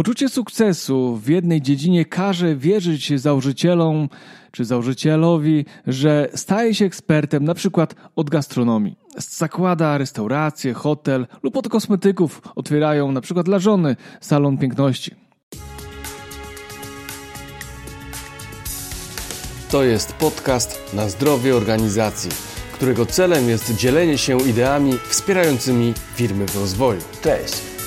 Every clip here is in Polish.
Poczucie sukcesu w jednej dziedzinie każe wierzyć założycielom czy założycielowi, że staje się ekspertem na przykład od gastronomii. Zakłada restaurację, hotel lub od kosmetyków otwierają na przykład dla żony salon piękności. To jest podcast na zdrowie organizacji, którego celem jest dzielenie się ideami wspierającymi firmy w rozwoju. Cześć!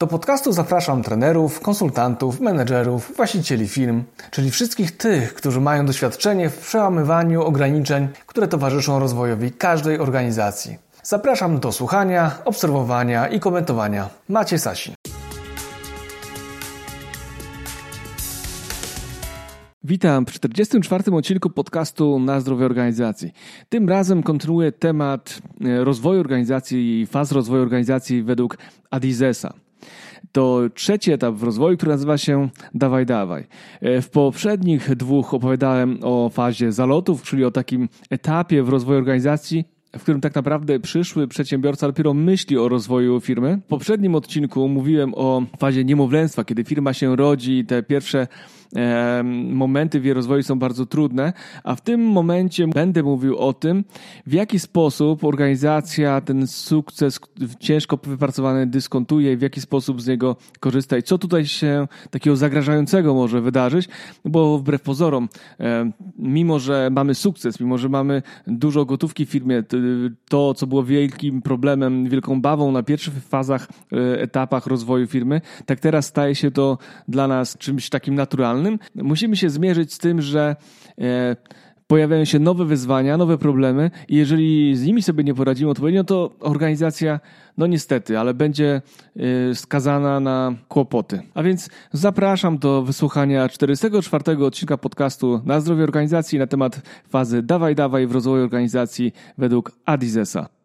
Do podcastu zapraszam trenerów, konsultantów, menedżerów, właścicieli firm, czyli wszystkich tych, którzy mają doświadczenie w przełamywaniu ograniczeń, które towarzyszą rozwojowi każdej organizacji. Zapraszam do słuchania, obserwowania i komentowania. Macie Sasin. Witam w 44. odcinku podcastu Na zdrowie organizacji. Tym razem kontynuuję temat e, rozwoju organizacji i faz rozwoju organizacji według Adizesa to trzeci etap w rozwoju, który nazywa się Dawaj Dawaj. E, w poprzednich dwóch opowiadałem o fazie zalotów, czyli o takim etapie w rozwoju organizacji, w którym tak naprawdę przyszły przedsiębiorca dopiero myśli o rozwoju firmy. W poprzednim odcinku mówiłem o fazie niemowlęctwa, kiedy firma się rodzi, te pierwsze momenty w jej rozwoju są bardzo trudne, a w tym momencie będę mówił o tym, w jaki sposób organizacja ten sukces ciężko wypracowany dyskontuje, w jaki sposób z niego korzysta i co tutaj się takiego zagrażającego może wydarzyć, bo wbrew pozorom, mimo że mamy sukces, mimo że mamy dużo gotówki w firmie, to co było wielkim problemem, wielką bawą na pierwszych fazach, e, etapach rozwoju firmy, tak teraz staje się to dla nas czymś takim naturalnym musimy się zmierzyć z tym, że e, pojawiają się nowe wyzwania, nowe problemy i jeżeli z nimi sobie nie poradzimy odpowiednio, to organizacja, no niestety, ale będzie e, skazana na kłopoty. A więc zapraszam do wysłuchania 44 odcinka podcastu na zdrowie organizacji na temat fazy dawaj, dawaj w rozwoju organizacji według Adizesa.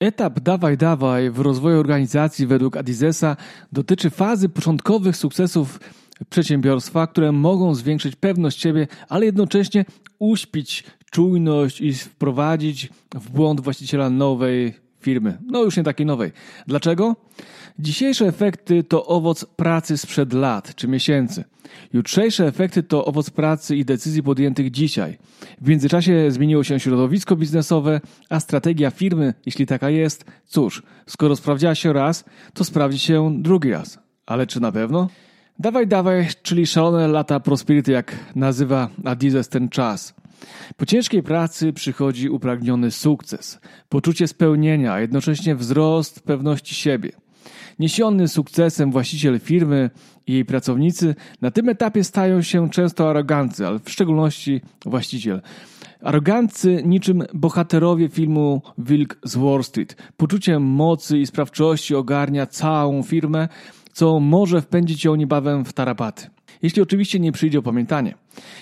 Etap dawaj dawaj w rozwoju organizacji według Adizesa dotyczy fazy początkowych sukcesów przedsiębiorstwa, które mogą zwiększyć pewność siebie, ale jednocześnie uśpić czujność i wprowadzić w błąd właściciela nowej firmy. No już nie takiej nowej. Dlaczego? Dzisiejsze efekty to owoc pracy sprzed lat czy miesięcy. Jutrzejsze efekty to owoc pracy i decyzji podjętych dzisiaj. W międzyczasie zmieniło się środowisko biznesowe, a strategia firmy, jeśli taka jest, cóż, skoro sprawdziła się raz, to sprawdzi się drugi raz. Ale czy na pewno? Dawaj, dawaj, czyli szalone lata prosperity, jak nazywa Adizes ten czas. Po ciężkiej pracy przychodzi upragniony sukces, poczucie spełnienia, a jednocześnie wzrost pewności siebie. Niesiony sukcesem właściciel firmy i jej pracownicy na tym etapie stają się często arogancy, ale w szczególności właściciel. Arogancy niczym bohaterowie filmu Wilk z Wall Street. Poczucie mocy i sprawczości ogarnia całą firmę, co może wpędzić ją niebawem w tarapaty. Jeśli oczywiście nie przyjdzie opamiętanie.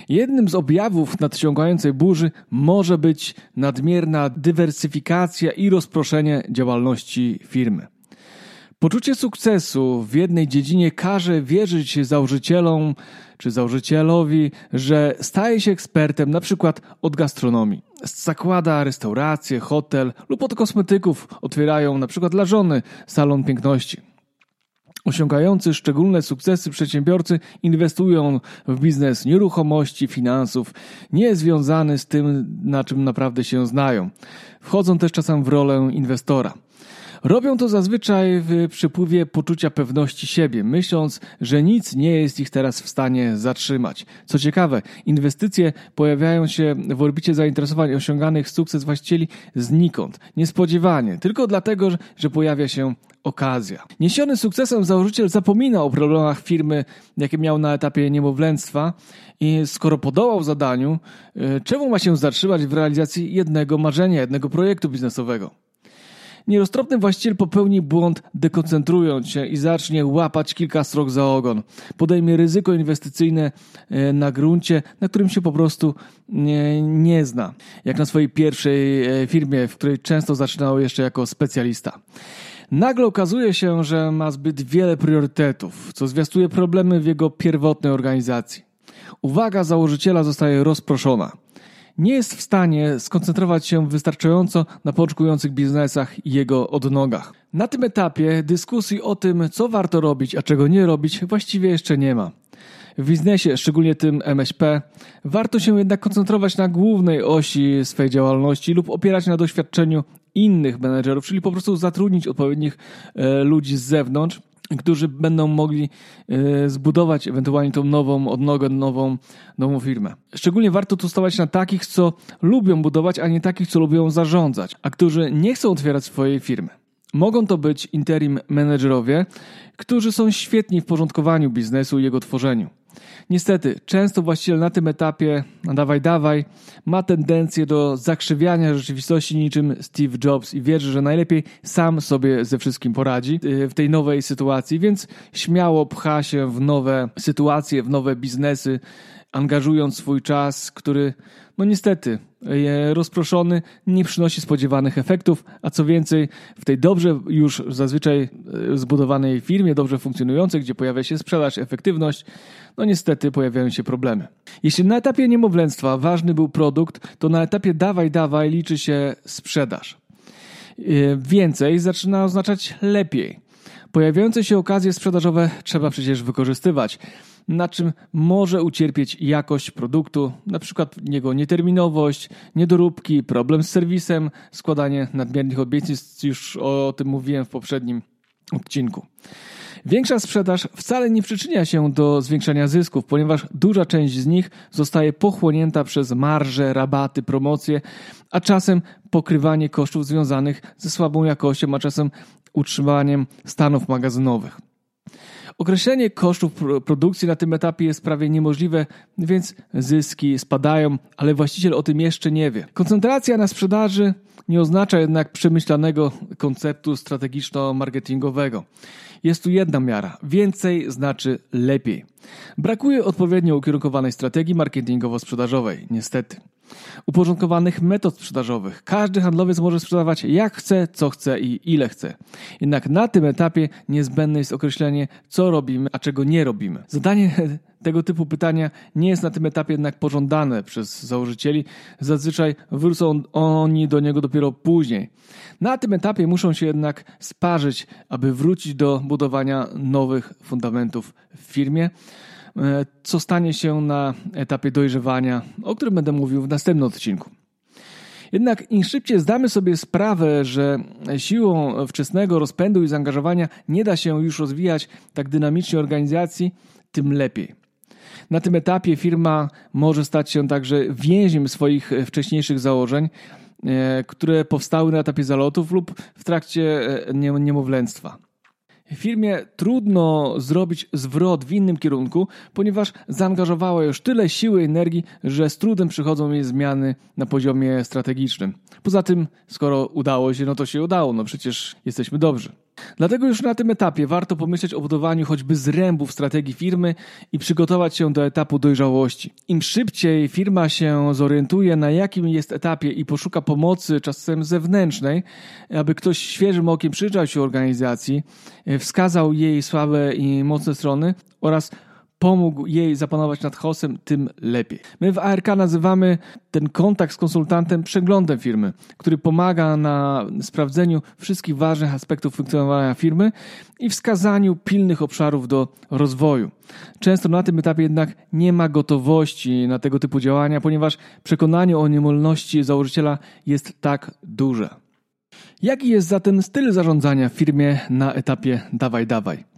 Jednym z objawów nadciągającej burzy może być nadmierna dywersyfikacja i rozproszenie działalności firmy. Poczucie sukcesu w jednej dziedzinie każe wierzyć założycielom czy założycielowi, że staje się ekspertem na przykład od gastronomii. Zakłada restaurację, hotel lub od kosmetyków otwierają na przykład dla żony salon piękności. Osiągający szczególne sukcesy przedsiębiorcy inwestują w biznes nieruchomości, finansów, nie związany z tym, na czym naprawdę się znają. Wchodzą też czasem w rolę inwestora. Robią to zazwyczaj w przypływie poczucia pewności siebie, myśląc, że nic nie jest ich teraz w stanie zatrzymać. Co ciekawe, inwestycje pojawiają się w orbicie zainteresowań osiąganych sukces właścicieli znikąd, niespodziewanie, tylko dlatego, że pojawia się okazja. Niesiony sukcesem założyciel zapomina o problemach firmy, jakie miał na etapie niemowlęctwa i skoro podołał zadaniu, y, czemu ma się zatrzymać w realizacji jednego marzenia, jednego projektu biznesowego? Nieroztropny właściciel popełni błąd dekoncentrując się i zacznie łapać kilka strok za ogon. Podejmie ryzyko inwestycyjne e, na gruncie, na którym się po prostu nie, nie zna. Jak na swojej pierwszej e, firmie, w której często zaczynał jeszcze jako specjalista. Nagle okazuje się, że ma zbyt wiele priorytetów, co zwiastuje problemy w jego pierwotnej organizacji. Uwaga założyciela zostaje rozproszona. Nie jest w stanie skoncentrować się wystarczająco na początkujących biznesach i jego odnogach. Na tym etapie dyskusji o tym, co warto robić, a czego nie robić, właściwie jeszcze nie ma. W biznesie, szczególnie tym MŚP, warto się jednak koncentrować na głównej osi swej działalności lub opierać na doświadczeniu innych menedżerów, czyli po prostu zatrudnić odpowiednich e, ludzi z zewnątrz, którzy będą mogli e, zbudować ewentualnie tą nową odnogę, nową, nową firmę. Szczególnie warto tu stawać na takich, co lubią budować, a nie takich, co lubią zarządzać, a którzy nie chcą otwierać swojej firmy. Mogą to być interim menedżerowie, którzy są świetni w porządkowaniu biznesu i jego tworzeniu. Niestety, często właściciel na tym etapie, no dawaj, dawaj, ma tendencję do zakrzywiania rzeczywistości niczym Steve Jobs i wierzy, że najlepiej sam sobie ze wszystkim poradzi y, w tej nowej sytuacji, więc śmiało pcha się w nowe sytuacje, w nowe biznesy, angażując swój czas, który, no niestety, rozproszony, nie przynosi spodziewanych efektów, a co więcej, w tej dobrze już zazwyczaj e, zbudowanej firmie, dobrze funkcjonującej, gdzie pojawia się sprzedaż, efektywność, no niestety pojawiają się problemy. Jeśli na etapie niemowlęctwa ważny był produkt, to na etapie dawaj, dawaj liczy się sprzedaż. E, więcej zaczyna oznaczać lepiej. Pojawiające się okazje sprzedażowe trzeba przecież wykorzystywać na czym może ucierpieć jakość produktu, przykład jego nieterminowość, niedoróbki, problem z serwisem, składanie nadmiernych obietnic, już o tym mówiłem w poprzednim odcinku. Większa sprzedaż wcale nie przyczynia się do zwiększania zysków, ponieważ duża część z nich zostaje pochłonięta przez marże, rabaty, promocje, a czasem pokrywanie kosztów związanych ze słabą jakością, a czasem utrzymaniem stanów magazynowych. Określenie kosztów produkcji na tym etapie jest prawie niemożliwe, więc zyski spadają, ale właściciel o tym jeszcze nie wie. Koncentracja na sprzedaży nie oznacza jednak przemyślanego konceptu strategiczno-marketingowego. Jest tu jedna miara. Więcej znaczy lepiej. Brakuje odpowiednio ukierunkowanej strategii marketingowo-sprzedażowej, niestety uporządkowanych metod sprzedażowych. Każdy handlowiec może sprzedawać jak chce, co chce i ile chce. Jednak na tym etapie niezbędne jest określenie, co robimy, a czego nie robimy. Zadanie tego typu pytania nie jest na tym etapie jednak pożądane przez założycieli. Zazwyczaj wrócą oni do niego dopiero później. Na tym etapie muszą się jednak sparzyć, aby wrócić do budowania nowych fundamentów w firmie. E, co stanie się na etapie dojrzewania, o którym będę mówił w następnym odcinku. Jednak im szybciej zdamy sobie sprawę, że siłą wczesnego rozpędu i zaangażowania nie da się już rozwijać tak dynamicznie organizacji, tym lepiej. Na tym etapie firma może stać się także więźniem swoich wcześniejszych założeń, e, które powstały na etapie zalotów lub w trakcie e, niemowlęctwa. Firmie trudno zrobić zwrot w innym kierunku, ponieważ zaangażowała już tyle siły i energii, że z trudem przychodzą jej zmiany na poziomie strategicznym. Poza tym, skoro udało się, no to się udało, no przecież jesteśmy dobrzy. Dlatego już na tym etapie warto pomyśleć o budowaniu choćby zrębów strategii firmy i przygotować się do etapu dojrzałości. Im szybciej firma się zorientuje, na jakim jest etapie i poszuka pomocy, czasem zewnętrznej, aby ktoś świeżym okiem przyjrzał się organizacji, wskazał jej słabe i mocne strony oraz pomógł jej zapanować nad chaosem, tym lepiej. My w ARK nazywamy ten kontakt z konsultantem przeglądem firmy, który pomaga na sprawdzeniu wszystkich ważnych aspektów funkcjonowania firmy i wskazaniu pilnych obszarów do rozwoju. Często na tym etapie jednak nie ma gotowości na tego typu działania, ponieważ przekonanie o niemolności założyciela jest tak duże. Jaki jest zatem styl zarządzania w firmie na etapie dawaj dawaj?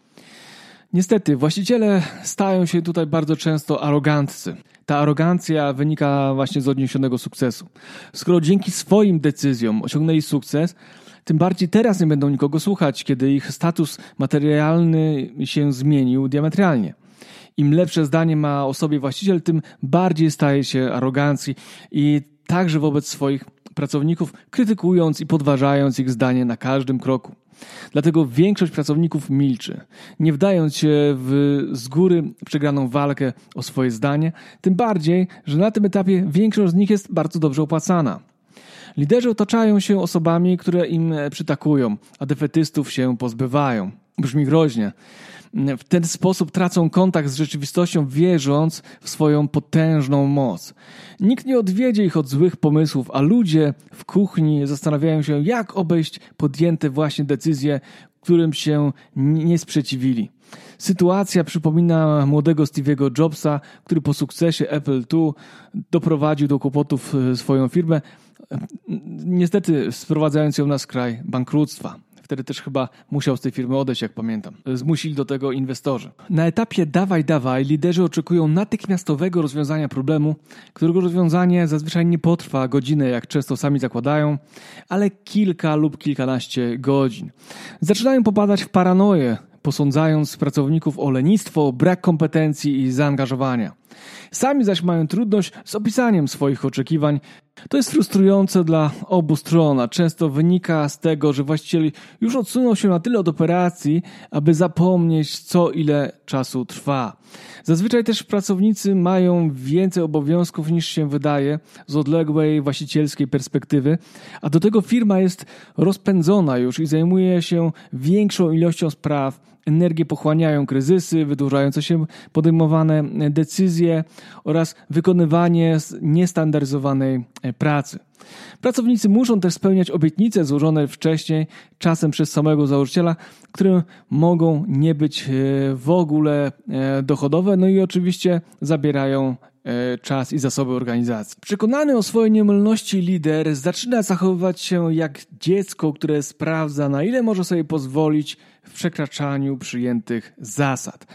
Niestety, właściciele stają się tutaj bardzo często aroganccy. Ta arogancja wynika właśnie z odniesionego sukcesu. Skoro dzięki swoim decyzjom osiągnęli sukces, tym bardziej teraz nie będą nikogo słuchać, kiedy ich status materialny się zmienił diametralnie. Im lepsze zdanie ma o sobie właściciel, tym bardziej staje się arogancji i także wobec swoich pracowników, krytykując i podważając ich zdanie na każdym kroku. Dlatego większość pracowników milczy, nie wdając się w z góry przegraną walkę o swoje zdanie, tym bardziej, że na tym etapie większość z nich jest bardzo dobrze opłacana. Liderzy otaczają się osobami, które im przytakują, a defetystów się pozbywają. Brzmi groźnie. W ten sposób tracą kontakt z rzeczywistością, wierząc w swoją potężną moc. Nikt nie odwiedzie ich od złych pomysłów, a ludzie w kuchni zastanawiają się, jak obejść podjęte właśnie decyzje, którym się nie sprzeciwili. Sytuacja przypomina młodego Steve'ego Jobsa, który po sukcesie Apple II doprowadził do kłopotów e, swoją firmę, niestety sprowadzając ją na skraj bankructwa. Wtedy też chyba musiał z tej firmy odejść, jak pamiętam. Zmusili do tego inwestorzy. Na etapie dawaj, dawaj liderzy oczekują natychmiastowego rozwiązania problemu, którego rozwiązanie zazwyczaj nie potrwa godzinę, jak często sami zakładają, ale kilka lub kilkanaście godzin. Zaczynają popadać w paranoję, posądzając pracowników o lenistwo, brak kompetencji i zaangażowania. Sami zaś mają trudność z opisaniem swoich oczekiwań. To jest frustrujące dla obu stron, a często wynika z tego, że właściciel już odsunął się na tyle od operacji, aby zapomnieć, co ile czasu trwa. Zazwyczaj też pracownicy mają więcej obowiązków niż się wydaje z odległej właścicielskiej perspektywy, a do tego firma jest rozpędzona już i zajmuje się większą ilością spraw. Energię pochłaniają kryzysy, wydłużające się podejmowane decyzje oraz wykonywanie niestandaryzowanej pracy. Pracownicy muszą też spełniać obietnice złożone wcześniej, czasem przez samego założyciela, które mogą nie być e, w ogóle e, dochodowe, no i oczywiście zabierają e, czas i zasoby organizacji. Przekonany o swojej nieomylności lider zaczyna zachowywać się jak dziecko, które sprawdza, na ile może sobie pozwolić w przekraczaniu przyjętych zasad.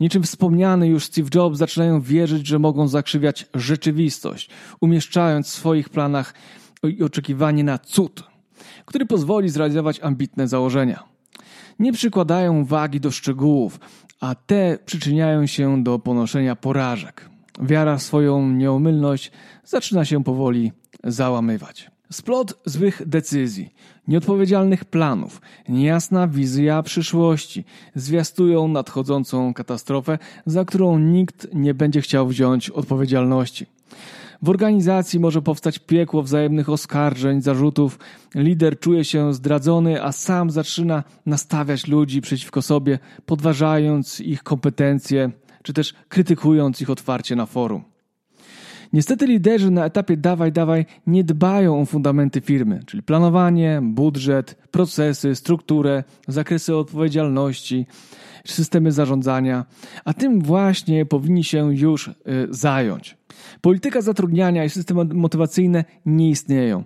Niczym wspomniany już Steve Jobs zaczynają wierzyć, że mogą zakrzywiać rzeczywistość, umieszczając w swoich planach oczekiwanie na cud, który pozwoli zrealizować ambitne założenia. Nie przykładają wagi do szczegółów, a te przyczyniają się do ponoszenia porażek. Wiara w swoją nieomylność zaczyna się powoli załamywać. Splot złych decyzji, nieodpowiedzialnych planów, niejasna wizja przyszłości zwiastują nadchodzącą katastrofę, za którą nikt nie będzie chciał wziąć odpowiedzialności. W organizacji może powstać piekło wzajemnych oskarżeń, zarzutów. Lider czuje się zdradzony, a sam zaczyna nastawiać ludzi przeciwko sobie, podważając ich kompetencje, czy też krytykując ich otwarcie na forum. Niestety liderzy na etapie dawaj, dawaj nie dbają o fundamenty firmy, czyli planowanie, budżet, procesy, strukturę, zakresy odpowiedzialności, systemy zarządzania, a tym właśnie powinni się już y, zająć. Polityka zatrudniania i systemy motywacyjne nie istnieją.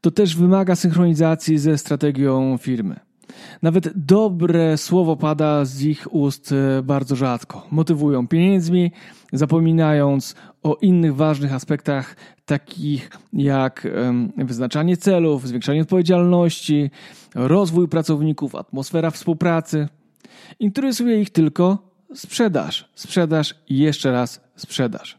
To też wymaga synchronizacji ze strategią firmy. Nawet dobre słowo pada z ich ust e, bardzo rzadko. Motywują pieniędzmi, zapominając o innych ważnych aspektach, takich jak wyznaczanie celów, zwiększanie odpowiedzialności, rozwój pracowników, atmosfera współpracy. Interesuje ich tylko sprzedaż, sprzedaż i jeszcze raz sprzedaż.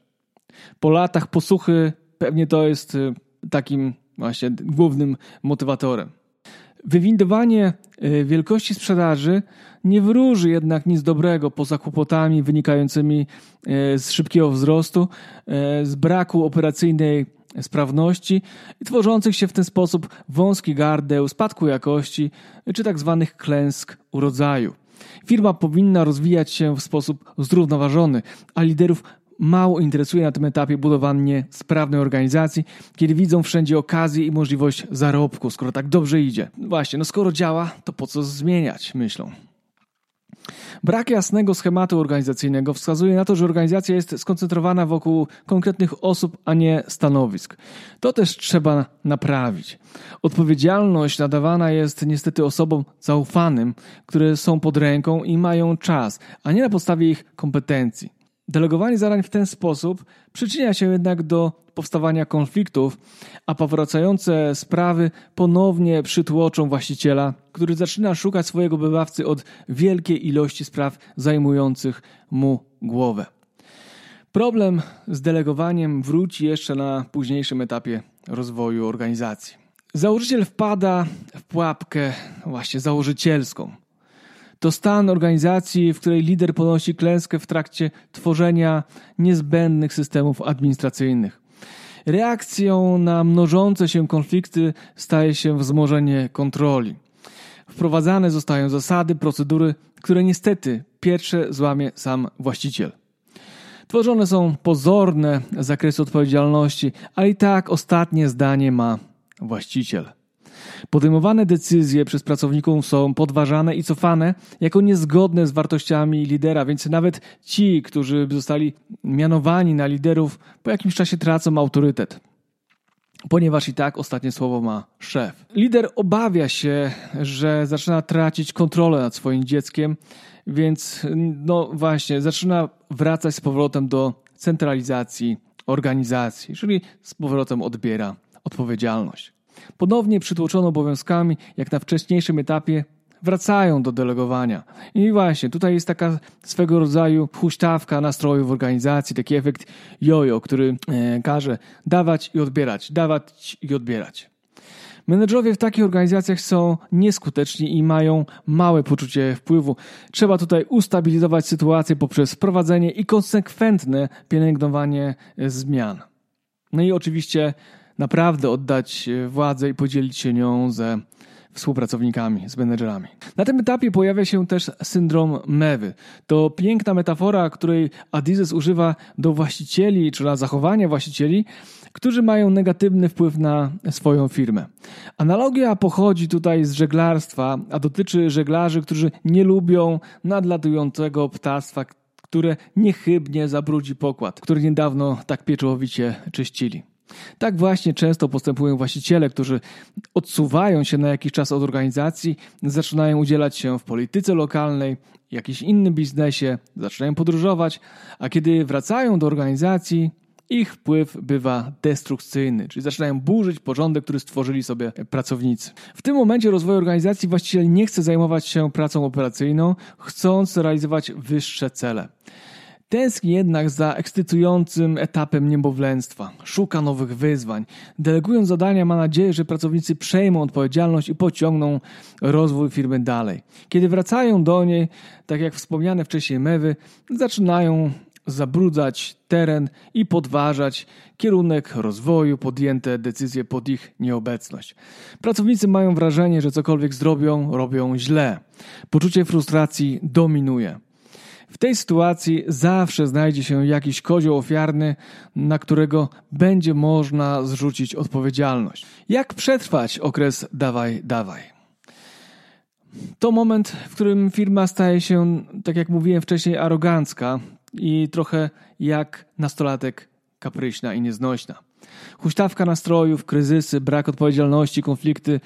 Po latach posłuchy pewnie to jest e, takim właśnie głównym motywatorem. Wywindowanie e, wielkości sprzedaży nie wróży jednak nic dobrego poza kłopotami wynikającymi e, z szybkiego wzrostu, e, z braku operacyjnej sprawności i tworzących się w ten sposób wąski gardeł, spadku jakości czy tak zwanych klęsk urodzaju. Firma powinna rozwijać się w sposób zrównoważony, a liderów mało interesuje na tym etapie budowanie sprawnej organizacji, kiedy widzą wszędzie okazję i możliwość zarobku, skoro tak dobrze idzie. Właśnie, no skoro działa, to po co zmieniać, myślą. Brak jasnego schematu organizacyjnego wskazuje na to, że organizacja jest skoncentrowana wokół konkretnych osób, a nie stanowisk. To też trzeba naprawić. Odpowiedzialność nadawana jest niestety osobom zaufanym, które są pod ręką i mają czas, a nie na podstawie ich kompetencji. Delegowanie zadań w ten sposób przyczynia się jednak do powstawania konfliktów, a powracające sprawy ponownie przytłoczą właściciela, który zaczyna szukać swojego bywawcy od wielkiej ilości spraw zajmujących mu głowę. Problem z delegowaniem wróci jeszcze na późniejszym etapie rozwoju organizacji. Założyciel wpada w pułapkę właśnie założycielską. To stan organizacji, w której lider ponosi klęskę w trakcie tworzenia niezbędnych systemów administracyjnych. Reakcją na mnożące się konflikty staje się wzmożenie kontroli. Wprowadzane zostają zasady, procedury, które niestety pierwsze złamie sam właściciel. Tworzone są pozorne zakresy odpowiedzialności, a i tak ostatnie zdanie ma właściciel. Podejmowane decyzje przez pracowników są podważane i cofane jako niezgodne z wartościami lidera, więc nawet ci, którzy zostali mianowani na liderów, po jakimś czasie tracą autorytet. Ponieważ i tak ostatnie słowo ma szef. Lider obawia się, że zaczyna tracić kontrolę nad swoim dzieckiem, więc no właśnie, zaczyna wracać z powrotem do centralizacji organizacji, czyli z powrotem odbiera odpowiedzialność. Ponownie przytłoczone obowiązkami, jak na wcześniejszym etapie, wracają do delegowania. I właśnie, tutaj jest taka swego rodzaju huśtawka nastroju w organizacji, taki efekt jojo, który e, każe dawać i odbierać, dawać i odbierać. Menedżerowie w takich organizacjach są nieskuteczni i mają małe poczucie wpływu. Trzeba tutaj ustabilizować sytuację poprzez wprowadzenie i konsekwentne pielęgnowanie zmian. No i oczywiście naprawdę oddać władzę i podzielić się nią ze współpracownikami, z menedżerami. Na tym etapie pojawia się też syndrom mewy. To piękna metafora, której Adizes używa do właścicieli, czy na zachowanie właścicieli, którzy mają negatywny wpływ na swoją firmę. Analogia pochodzi tutaj z żeglarstwa, a dotyczy żeglarzy, którzy nie lubią nadlatującego ptactwa, które niechybnie zabrudzi pokład, który niedawno tak pieczołowicie czyścili. Tak właśnie często postępują właściciele, którzy odsuwają się na jakiś czas od organizacji, zaczynają udzielać się w polityce lokalnej, jakimś innym biznesie, zaczynają podróżować, a kiedy wracają do organizacji, ich wpływ bywa destrukcyjny, czyli zaczynają burzyć porządek, który stworzyli sobie pracownicy. W tym momencie rozwoju organizacji właściciel nie chce zajmować się pracą operacyjną, chcąc realizować wyższe cele. Tęskni jednak za ekscytującym etapem niemowlęctwa. Szuka nowych wyzwań. Delegując zadania ma nadzieję, że pracownicy przejmą odpowiedzialność i pociągną rozwój firmy dalej. Kiedy wracają do niej, tak jak wspomniane wcześniej mewy, zaczynają zabrudzać teren i podważać kierunek rozwoju, podjęte decyzje pod ich nieobecność. Pracownicy mają wrażenie, że cokolwiek zrobią, robią źle. Poczucie frustracji dominuje. W tej sytuacji zawsze znajdzie się jakiś kozioł ofiarny, na którego będzie można zrzucić odpowiedzialność. Jak przetrwać okres dawaj, dawaj? To moment, w którym firma staje się, tak jak mówiłem wcześniej, arogancka i trochę jak nastolatek kapryśna i nieznośna. Huśtawka nastrojów, kryzysy, brak odpowiedzialności, konflikty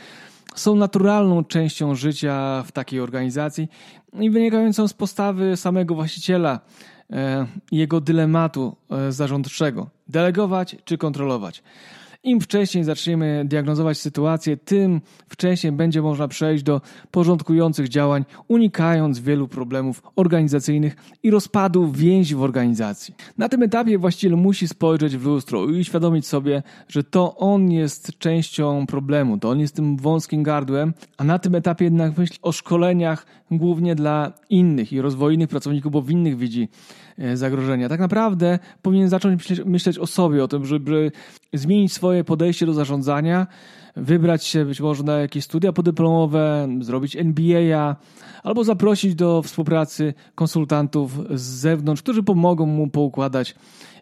są naturalną częścią życia w takiej organizacji i wynikającą z postawy samego właściciela e, jego dylematu e, zarządczego. Delegować czy kontrolować. Im wcześniej zaczniemy diagnozować sytuację, tym wcześniej będzie można przejść do porządkujących działań, unikając wielu problemów organizacyjnych i rozpadu więzi w organizacji. Na tym etapie właściciel musi spojrzeć w lustro i uświadomić sobie, że to on jest częścią problemu, to on jest tym wąskim gardłem, a na tym etapie jednak myśli o szkoleniach głównie dla innych i rozwoju pracowników, bo w innych widzi zagrożenia. Tak naprawdę powinien zacząć myśleć, myśleć o sobie, o tym, żeby zmienić swoje podejście do zarządzania, wybrać się być może na jakieś studia podyplomowe, zrobić MBA, albo zaprosić do współpracy konsultantów z zewnątrz, którzy pomogą mu poukładać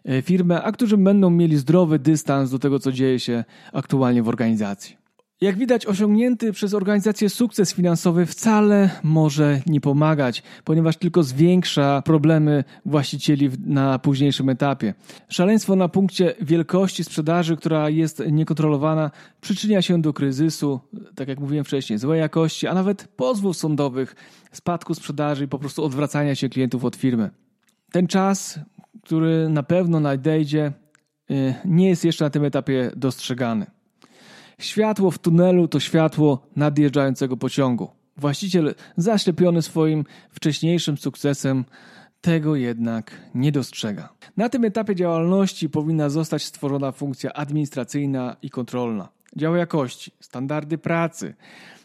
e, firmę, a którzy będą mieli zdrowy dystans do tego, co dzieje się aktualnie w organizacji. Jak widać, osiągnięty przez organizację sukces finansowy wcale może nie pomagać, ponieważ tylko zwiększa problemy właścicieli na późniejszym etapie. Szaleństwo na punkcie wielkości sprzedaży, która jest niekontrolowana, przyczynia się do kryzysu, tak jak mówiłem wcześniej, złej jakości, a nawet pozwów sądowych, spadku sprzedaży i po prostu odwracania się klientów od firmy. Ten czas, który na pewno nadejdzie, y, nie jest jeszcze na tym etapie dostrzegany. Światło w tunelu to światło nadjeżdżającego pociągu. Właściciel zaślepiony swoim wcześniejszym sukcesem tego jednak nie dostrzega. Na tym etapie działalności powinna zostać stworzona funkcja administracyjna i kontrolna. Dział jakości, standardy pracy,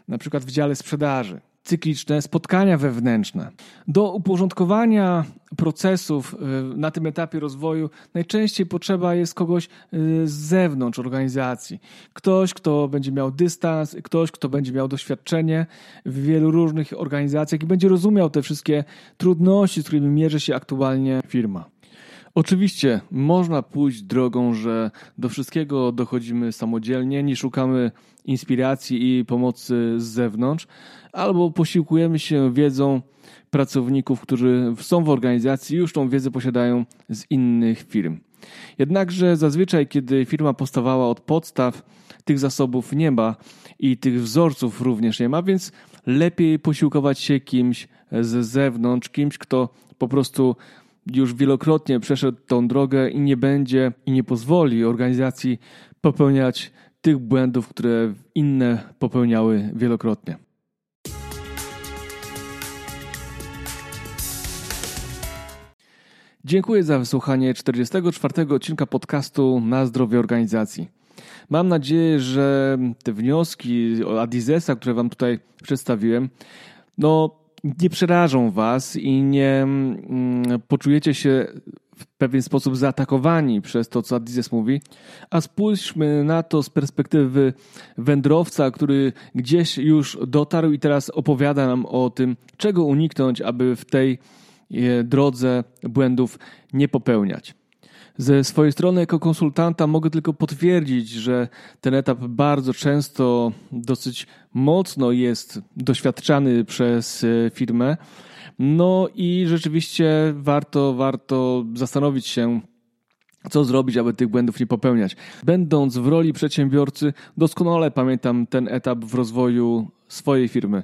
na przykład w dziale sprzedaży, cykliczne spotkania wewnętrzne. Do uporządkowania procesów y, na tym etapie rozwoju najczęściej potrzeba jest kogoś y, z zewnątrz organizacji. Ktoś, kto będzie miał dystans, ktoś, kto będzie miał doświadczenie w wielu różnych organizacjach i będzie rozumiał te wszystkie trudności, z którymi mierzy się aktualnie firma. Oczywiście można pójść drogą, że do wszystkiego dochodzimy samodzielnie, nie szukamy inspiracji i pomocy z zewnątrz, albo posiłkujemy się wiedzą pracowników, którzy są w organizacji i już tą wiedzę posiadają z innych firm. Jednakże zazwyczaj, kiedy firma powstawała od podstaw, tych zasobów nie ma i tych wzorców również nie ma, więc lepiej posiłkować się kimś z zewnątrz, kimś, kto po prostu już wielokrotnie przeszedł tą drogę i nie będzie i nie pozwoli organizacji popełniać tych błędów, które inne popełniały wielokrotnie. Dziękuję za wysłuchanie 44 odcinka podcastu na zdrowie organizacji. Mam nadzieję, że te wnioski Adizesa, które Wam tutaj przedstawiłem, no nie przerażą was i nie mm, poczujecie się w pewien sposób zaatakowani przez to, co Adizes mówi, a spójrzmy na to z perspektywy wędrowca, który gdzieś już dotarł i teraz opowiada nam o tym, czego uniknąć, aby w tej e, drodze błędów nie popełniać. Ze swojej strony, jako konsultanta, mogę tylko potwierdzić, że ten etap bardzo często dosyć mocno jest doświadczany przez e, firmę. No i rzeczywiście warto, warto zastanowić się, co zrobić, aby tych błędów nie popełniać. Będąc w roli przedsiębiorcy, doskonale pamiętam ten etap w rozwoju swojej firmy.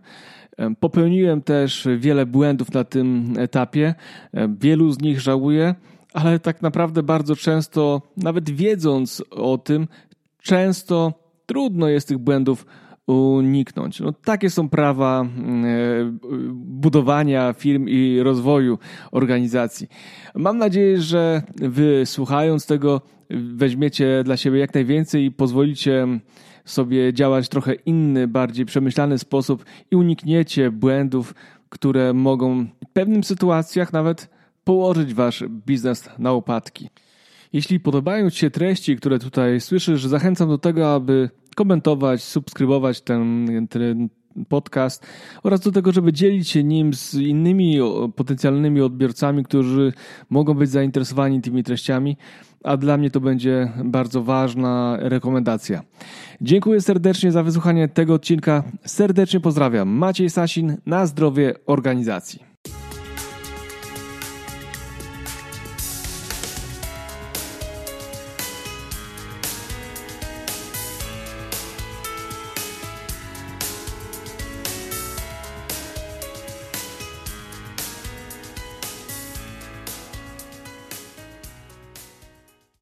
Popełniłem też wiele błędów na tym etapie, wielu z nich żałuję ale tak naprawdę bardzo często, nawet wiedząc o tym, często trudno jest tych błędów uniknąć. No, takie są prawa e, budowania firm i rozwoju organizacji. Mam nadzieję, że wy słuchając tego weźmiecie dla siebie jak najwięcej i pozwolicie sobie działać trochę inny, bardziej przemyślany sposób i unikniecie błędów, które mogą w pewnych sytuacjach nawet położyć wasz biznes na łopatki. Jeśli podobają Ci się treści, które tutaj słyszysz, zachęcam do tego, aby komentować, subskrybować ten, ten podcast oraz do tego, żeby dzielić się nim z innymi potencjalnymi odbiorcami, którzy mogą być zainteresowani tymi treściami, a dla mnie to będzie bardzo ważna rekomendacja. Dziękuję serdecznie za wysłuchanie tego odcinka. Serdecznie pozdrawiam. Maciej Sasin na zdrowie organizacji.